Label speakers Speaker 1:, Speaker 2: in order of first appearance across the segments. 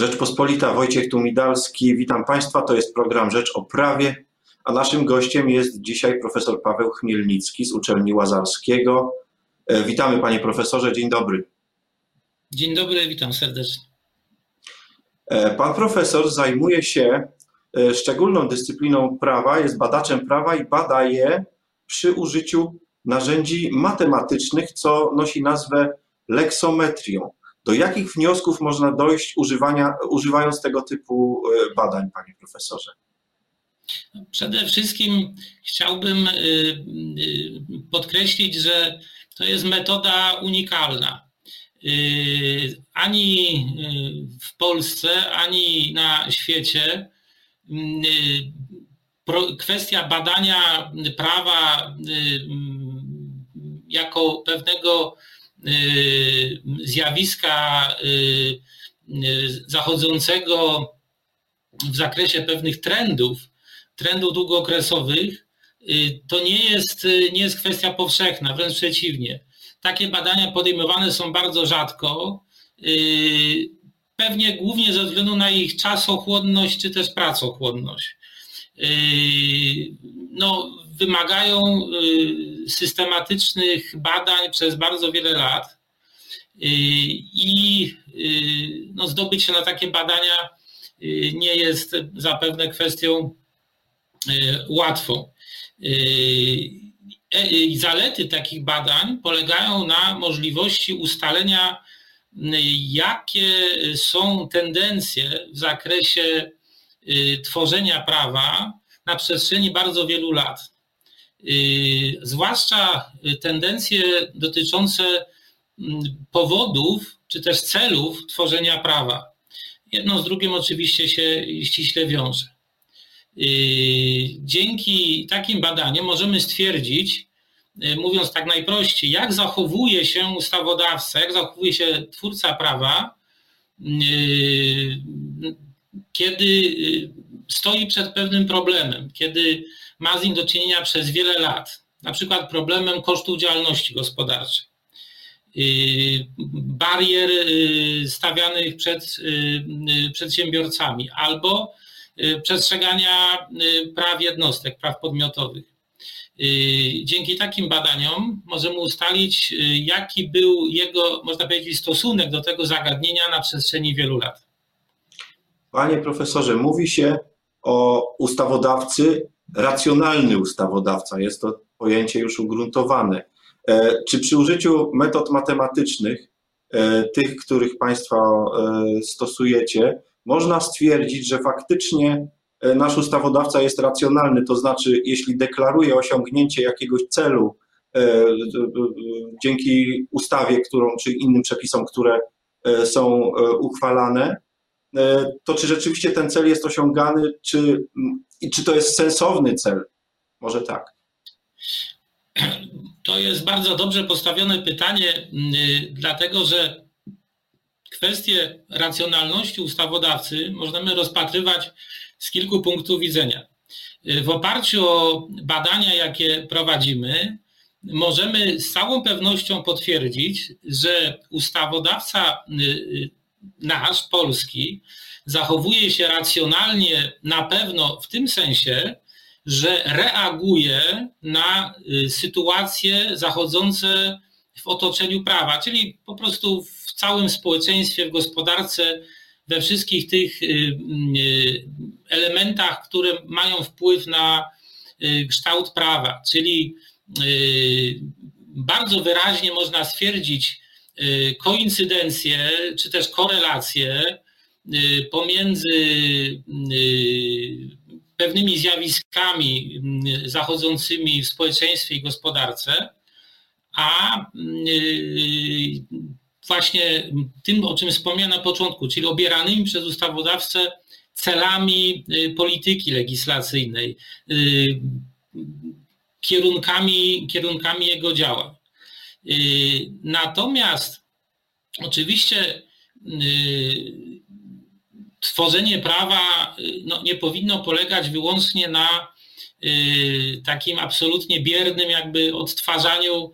Speaker 1: Rzeczpospolita, Wojciech Tumidalski. Witam Państwa. To jest program Rzecz o Prawie, a naszym gościem jest dzisiaj profesor Paweł Chmielnicki z Uczelni Łazarskiego. E, witamy Panie Profesorze, dzień dobry.
Speaker 2: Dzień dobry, witam serdecznie.
Speaker 1: E, pan profesor zajmuje się e, szczególną dyscypliną prawa, jest badaczem prawa i bada je przy użyciu narzędzi matematycznych, co nosi nazwę leksometrią. Do jakich wniosków można dojść używania, używając tego typu e, badań, panie profesorze?
Speaker 2: Przede wszystkim chciałbym e, e, podkreślić, że to jest metoda unikalna. Ani w Polsce, ani na świecie kwestia badania prawa jako pewnego zjawiska y, y, zachodzącego w zakresie pewnych trendów, trendów długookresowych, to nie jest, nie jest kwestia powszechna, wręcz przeciwnie. Takie badania podejmowane są bardzo rzadko, pewnie głównie ze względu na ich czasochłonność czy też pracochłonność. No, wymagają y, systematycznych badań przez bardzo wiele lat y, i no, zdobyć się na takie badania nie jest zapewne kwestią łatwą. E, zalety takich badań polegają na możliwości ustalenia, jakie są tendencje w zakresie tworzenia prawa na przestrzeni bardzo wielu lat. Y, zwłaszcza tendencje dotyczące mm, powodów czy też celów tworzenia prawa. Jedno z drugim oczywiście się ściśle wiąże. Y, dzięki takim badaniom możemy stwierdzić, y, mówiąc tak najprościej, jak zachowuje się ustawodawca, jak zachowuje się twórca prawa, kiedy stoi przed pewnym problemem, kiedy ma z nim do czynienia przez wiele lat, na przykład problemem kosztów działalności gospodarczej, y, barier y, stawianych przed y, przedsiębiorcami albo przestrzegania praw jednostek, praw podmiotowych. Dzięki takim badaniom możemy ustalić, jaki był jego, można powiedzieć, stosunek do tego zagadnienia na przestrzeni wielu lat.
Speaker 1: Panie profesorze, mówi się o ustawodawcy racjonalny ustawodawca, jest to pojęcie już ugruntowane. E, czy przy użyciu metod matematycznych, e, tych, których Państwo e, stosujecie, można stwierdzić, że faktycznie nasz ustawodawca jest racjonalny, to znaczy, jeśli deklaruje osiągnięcie jakiegoś celu dzięki ustawie, którą, czy innym przepisom, które są uchwalane, to czy rzeczywiście ten cel jest osiągany, czy i czy to jest sensowny cel? Może tak.
Speaker 2: To jest bardzo dobrze postawione pytanie, mm, dlatego że kwestię racjonalności ustawodawcy możemy rozpatrywać z kilku punktów widzenia. W oparciu o badania, jakie prowadzimy, możemy z całą pewnością potwierdzić, że ustawodawca y, y, nasz, polski, zachowuje się racjonalnie na pewno w tym sensie, że reaguje na y, sytuacje zachodzące w otoczeniu prawa, czyli po prostu w całym społeczeństwie, w gospodarce, we wszystkich tych y, y, elementach, które mają wpływ na kształt prawa. Czyli bardzo wyraźnie można stwierdzić koincydencję czy też korelację Y, pomiędzy y, pewnymi zjawiskami y, zachodzącymi w społeczeństwie i gospodarce, a właśnie tym, o czym wspomniałem na początku, czyli obieranymi przez ustawodawcę celami polityki legislacyjnej, kierunkami, kierunkami jego działań. Natomiast oczywiście tworzenie prawa y, no, nie powinno polegać wyłącznie na y, takim absolutnie biernym jakby odtwarzaniu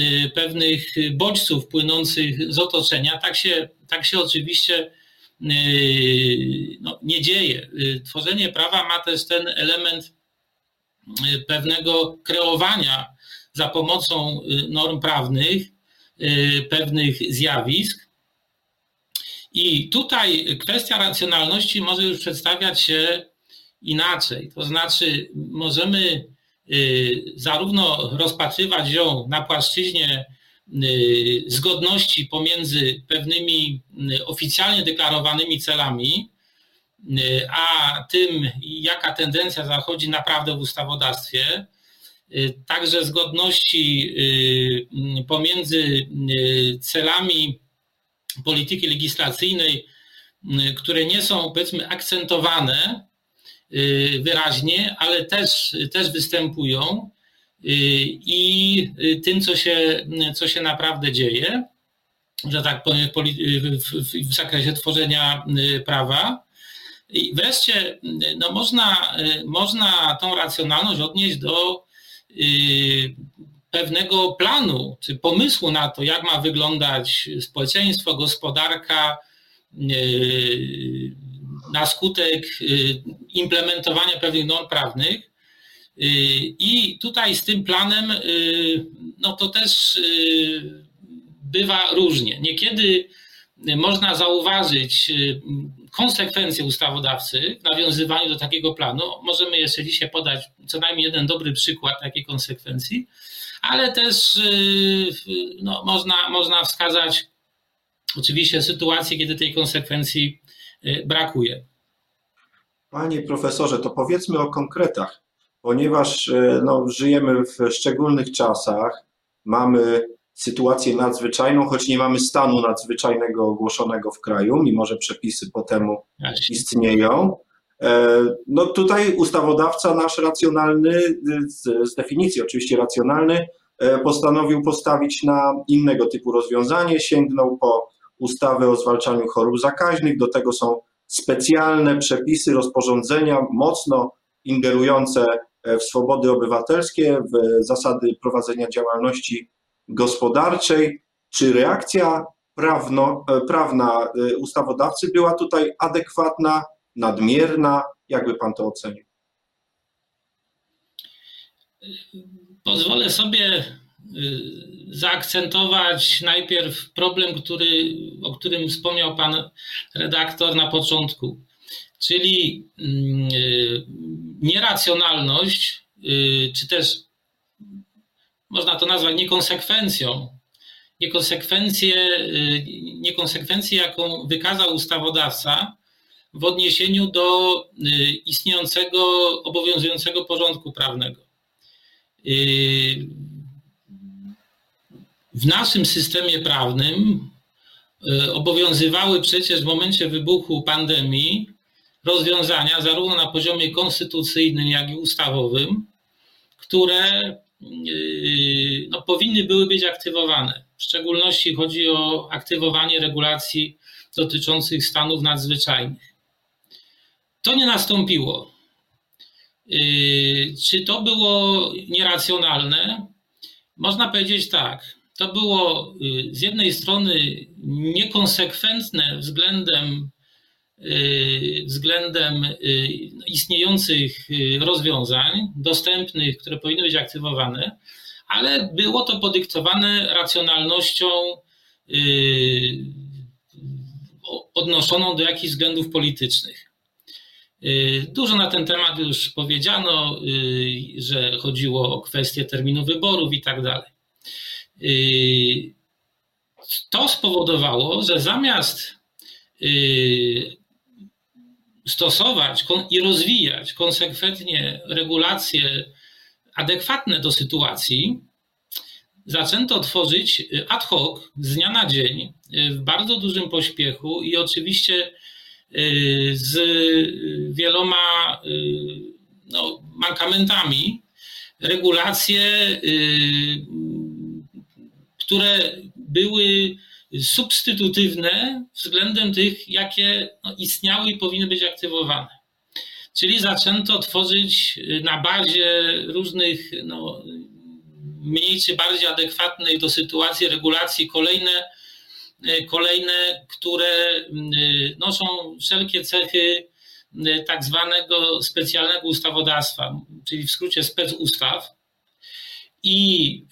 Speaker 2: y, pewnych bodźców płynących z otoczenia. Tak się, tak się oczywiście no, nie dzieje. Tworzenie prawa ma też ten element pewnego kreowania za pomocą norm prawnych pewnych zjawisk. I tutaj kwestia racjonalności może już przedstawiać się inaczej. To znaczy, możemy zarówno rozpatrywać ją na płaszczyźnie Y, zgodności pomiędzy pewnymi y, oficjalnie deklarowanymi celami, y, a tym, jaka tendencja zachodzi naprawdę w ustawodawstwie, także zgodności pomiędzy celami polityki legislacyjnej, które nie są powiedzmy akcentowane wyraźnie, ale też, też występują Y, i y, tym, co się, co się naprawdę dzieje, że tak powiem, w, zakresie tworzenia y, prawa. I wreszcie no można, można tą racjonalność odnieść do pewnego planu czy pomysłu na to, jak ma wyglądać społeczeństwo, gospodarka na skutek implementowania pewnych norm prawnych. Y, I tutaj z tym planem, y, no to też y, bywa różnie. Niekiedy można zauważyć konsekwencje ustawodawcy w nawiązywaniu do takiego planu. Możemy jeszcze dzisiaj podać co najmniej jeden dobry przykład takiej konsekwencji, ale też no, można, można wskazać oczywiście sytuację, kiedy tej konsekwencji brakuje.
Speaker 1: Panie profesorze, to powiedzmy o konkretach ponieważ e, no, żyjemy w szczególnych czasach, mamy sytuację nadzwyczajną, choć nie mamy stanu nadzwyczajnego ogłoszonego w kraju, mimo że przepisy po temu istnieją. E, no tutaj ustawodawca nasz racjonalny, z, z definicji oczywiście racjonalny, e, postanowił postawić na innego typu rozwiązanie, sięgnął po ustawę o zwalczaniu chorób zakaźnych, do tego są specjalne przepisy, rozporządzenia mocno ingerujące E, w swobody obywatelskie, w zasady prowadzenia działalności gospodarczej. Czy reakcja prawno, e, prawna e, ustawodawcy była tutaj adekwatna, nadmierna? Jakby pan to ocenił?
Speaker 2: Pozwolę sobie zaakcentować najpierw problem, który, o którym wspomniał pan redaktor na początku czyli mm, nieracjonalność, czy też można to nazwać niekonsekwencją, niekonsekwencję, y, niekonsekwencję, jaką wykazał ustawodawca w odniesieniu do istniejącego, obowiązującego porządku prawnego. W naszym systemie prawnym obowiązywały przecież w momencie wybuchu pandemii rozwiązania, zarówno na poziomie konstytucyjnym, jak i ustawowym, które no, powinny były być aktywowane. W szczególności chodzi o aktywowanie regulacji dotyczących stanów nadzwyczajnych. To nie nastąpiło. Yy, czy to było nieracjonalne? Można powiedzieć tak. To było yy, z jednej strony niekonsekwentne względem względem y, istniejących y, rozwiązań dostępnych, które powinny być aktywowane, ale było to podyktowane racjonalnością odnoszoną do jakichś względów politycznych. Dużo na ten temat już powiedziano, że chodziło o kwestię terminu wyborów i tak dalej. To spowodowało, że zamiast stosować i rozwijać konsekwentnie regulacje adekwatne do sytuacji, zaczęto tworzyć ad hoc z dnia na dzień w bardzo dużym pośpiechu i oczywiście y, z wieloma y, no, mankamentami regulacje, y, które były substytutywne względem tych, jakie no, istniały i powinny być aktywowane. Czyli zaczęto tworzyć y, na bazie różnych no, mniej czy bardziej adekwatnych do sytuacji regulacji kolejne kolejne, które noszą wszelkie cechy tak zwanego specjalnego ustawodawstwa, czyli w skrócie specustaw. I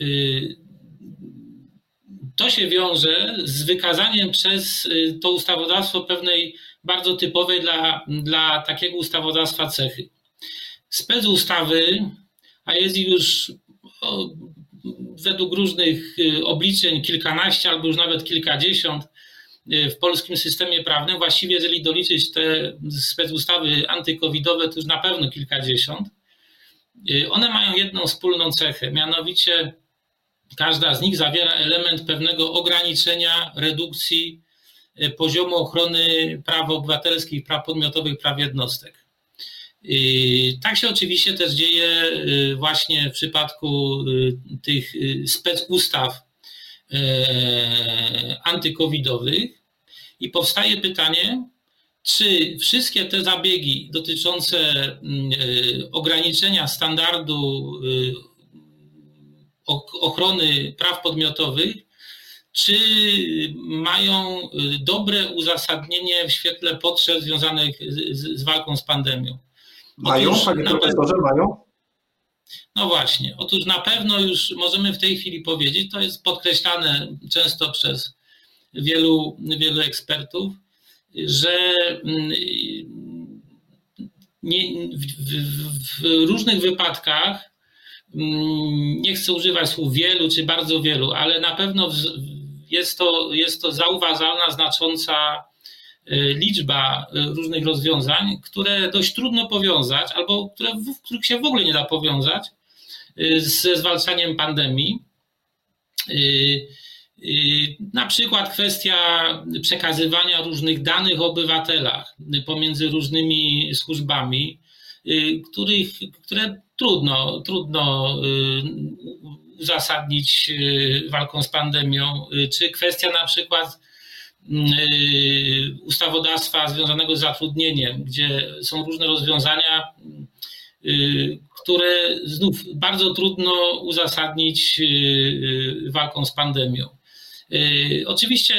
Speaker 2: to się wiąże z wykazaniem przez to ustawodawstwo pewnej bardzo typowej dla, dla takiego ustawodawstwa cechy. Specustawy, a jest ich już o, według różnych y, obliczeń kilkanaście albo już nawet kilkadziesiąt y, w polskim systemie prawnym. Właściwie, jeżeli doliczyć te specustawy antykowidowe, to już na pewno kilkadziesiąt. Y, one mają jedną wspólną cechę, mianowicie każda z nich zawiera element pewnego ograniczenia, redukcji poziomu ochrony praw obywatelskich, praw podmiotowych, praw jednostek. Tak się oczywiście też dzieje y, właśnie w przypadku y, tych y, specustaw antykowidowych i powstaje pytanie, czy wszystkie te zabiegi dotyczące ograniczenia standardu ochrony praw podmiotowych, czy mają dobre uzasadnienie w świetle potrzeb związanych z, z walką z pandemią?
Speaker 1: Mają, Otóż panie profesorze, mają?
Speaker 2: No właśnie. Otóż na pewno już możemy w tej chwili powiedzieć, to jest podkreślane często przez wielu, wielu ekspertów, że mm, nie, w, w, w różnych wypadkach, nie chcę używać słów wielu czy bardzo wielu, ale na pewno jest to, jest to zauważalna, znacząca Y, liczba y, różnych rozwiązań, które dość trudno powiązać, albo które, których się w ogóle nie da powiązać y, ze zwalczaniem pandemii. Na przykład kwestia przekazywania różnych danych o obywatelach pomiędzy różnymi służbami, których, które trudno, trudno uzasadnić walką z pandemią, czy kwestia na przykład Y, ustawodawstwa związanego z zatrudnieniem, gdzie są różne rozwiązania, y, które znów bardzo trudno uzasadnić y, walką z pandemią. Oczywiście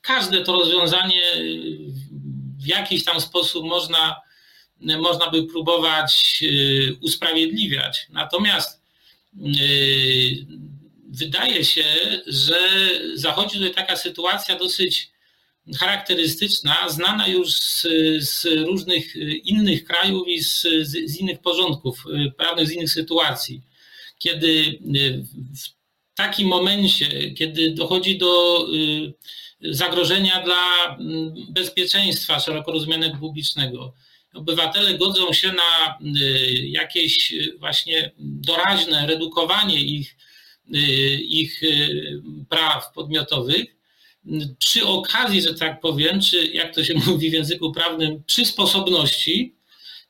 Speaker 2: każde to rozwiązanie w jakiś tam sposób można, można by próbować usprawiedliwiać. Natomiast wydaje się, że zachodzi tutaj taka sytuacja dosyć charakterystyczna, znana już z, z różnych innych krajów i z, z, innych porządków prawnych, z innych sytuacji. Kiedy w takim momencie, kiedy dochodzi do y, zagrożenia dla mm, bezpieczeństwa szeroko rozumianego publicznego, obywatele godzą się na y, jakieś właśnie doraźne redukowanie ich Y, ich y, praw podmiotowych, przy okazji, że tak powiem, czy jak to się mówi w języku prawnym, przy sposobności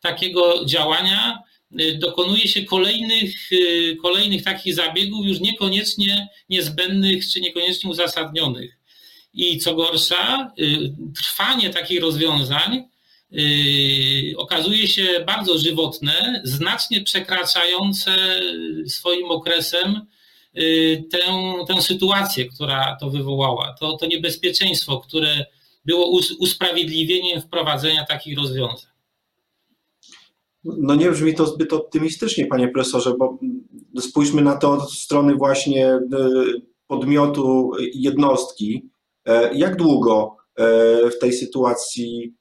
Speaker 2: takiego działania y, dokonuje się kolejnych, kolejnych takich zabiegów, już niekoniecznie niezbędnych czy niekoniecznie uzasadnionych. I co gorsza, trwanie takich rozwiązań okazuje się bardzo żywotne, znacznie przekraczające swoim okresem Y, tę, tę sytuację, która to wywołała, to, to niebezpieczeństwo, które było usprawiedliwieniem wprowadzenia takich rozwiązań.
Speaker 1: No nie brzmi to zbyt optymistycznie, panie profesorze, bo spójrzmy na to od strony właśnie y, podmiotu jednostki. E, jak długo e, w tej sytuacji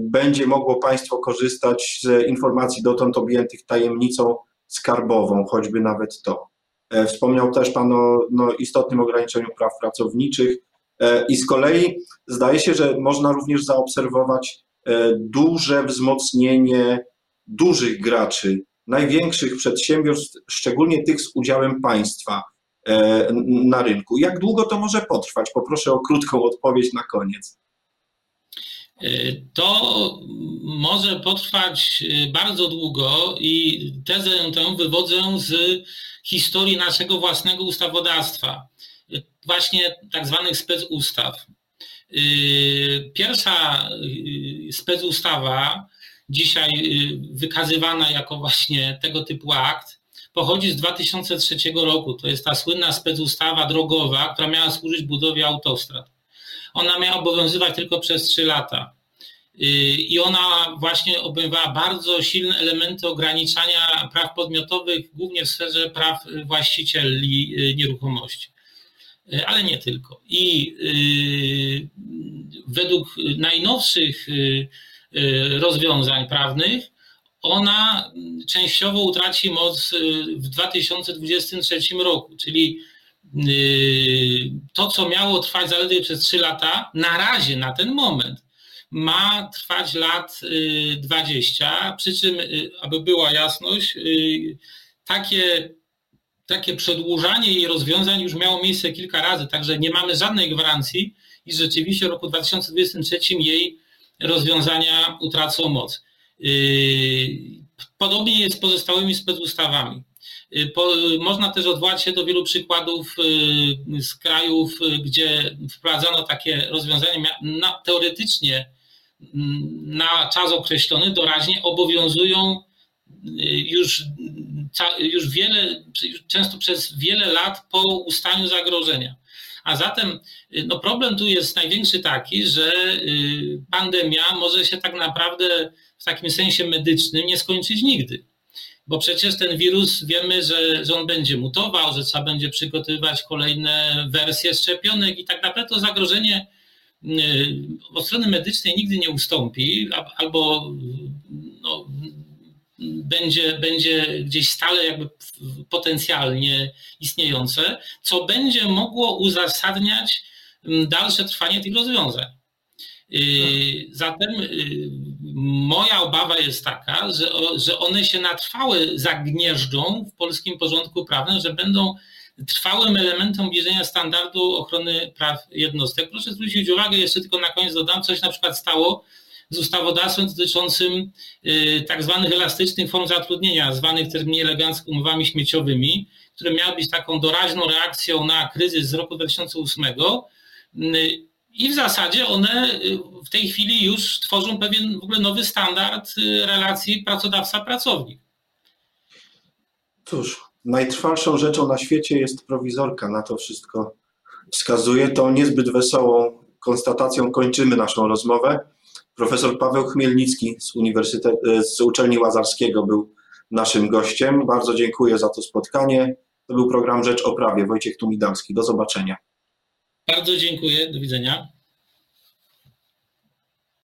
Speaker 1: będzie mogło państwo korzystać z informacji dotąd objętych tajemnicą skarbową, choćby nawet to? E, wspomniał też Pan o no, istotnym ograniczeniu praw pracowniczych e, i z kolei zdaje się, że można również zaobserwować e, duże wzmocnienie dużych graczy, największych przedsiębiorstw, szczególnie tych z udziałem państwa na rynku. Jak długo to może potrwać? Poproszę o krótką odpowiedź na koniec.
Speaker 2: To może potrwać bardzo długo i tezę tę wywodzę z historii naszego własnego ustawodawstwa, właśnie tak zwanych specustaw. Y, pierwsza y, specustawa, dzisiaj y, wykazywana jako właśnie tego typu akt, pochodzi z 2003 roku. To jest ta słynna specustawa drogowa, która miała służyć budowie autostrad. Ona miała obowiązywać tylko przez 3 lata. Y, I ona właśnie obejmowała bardzo silne elementy ograniczania praw podmiotowych, głównie w sferze praw właścicieli y, nieruchomości. Y, ale nie tylko. I według najnowszych rozwiązań prawnych, ona częściowo utraci moc w 2023 roku, czyli to, co miało trwać zaledwie przez 3 lata, na razie, na ten moment, ma trwać lat 20, y, przy czym, y, aby była jasność, y, takie, takie przedłużanie jej rozwiązań już miało miejsce kilka razy, także nie mamy żadnej gwarancji, iż rzeczywiście w roku 2023 jej rozwiązania utracą moc. Podobnie jest z pozostałymi specustawami. Po, można też odwołać się do wielu przykładów z krajów, gdzie wprowadzono takie rozwiązania. Na, teoretycznie na czas określony doraźnie obowiązują y, już, już wiele, często przez wiele lat po ustaniu zagrożenia. A zatem y, no problem tu jest największy taki, że y, pandemia może się tak naprawdę w takim sensie medycznym nie skończyć nigdy. Bo przecież ten wirus wiemy, że, że on będzie mutował, że trzeba będzie przygotowywać kolejne wersje szczepionek i tak naprawdę to zagrożenie od strony medycznej nigdy nie ustąpi, albo no, będzie, będzie gdzieś stale jakby potencjalnie istniejące, co będzie mogło uzasadniać dalsze trwanie tych rozwiązań. Zatem y, moja obawa jest taka, że, że one się na trwałe zagnieżdżą w polskim porządku prawnym, że będą trwałym elementem obniżenia standardu ochrony praw jednostek. Proszę zwrócić uwagę, jeszcze tylko na koniec dodam, coś na przykład stało z ustawodawstwem dotyczącym y, tak zwanych elastycznych form zatrudnienia, zwanych też mniej elegancko umowami śmieciowymi, które miały być taką doraźną reakcją na kryzys z roku 2008. Y, I w zasadzie one y, w tej chwili już tworzą pewien w ogóle nowy standard relacji pracodawca-pracownik.
Speaker 1: Cóż, najtrwalszą rzeczą na świecie jest prowizorka. Na to wszystko wskazuje. To niezbyt wesołą konstatacją kończymy naszą rozmowę. Profesor Paweł Chmielnicki z, Uniwersytet, z Uczelni Łazarskiego był naszym gościem. Bardzo dziękuję za to spotkanie. To był program Rzecz o Prawie. Wojciech Tumidalski. Do zobaczenia.
Speaker 2: Bardzo dziękuję. Do widzenia.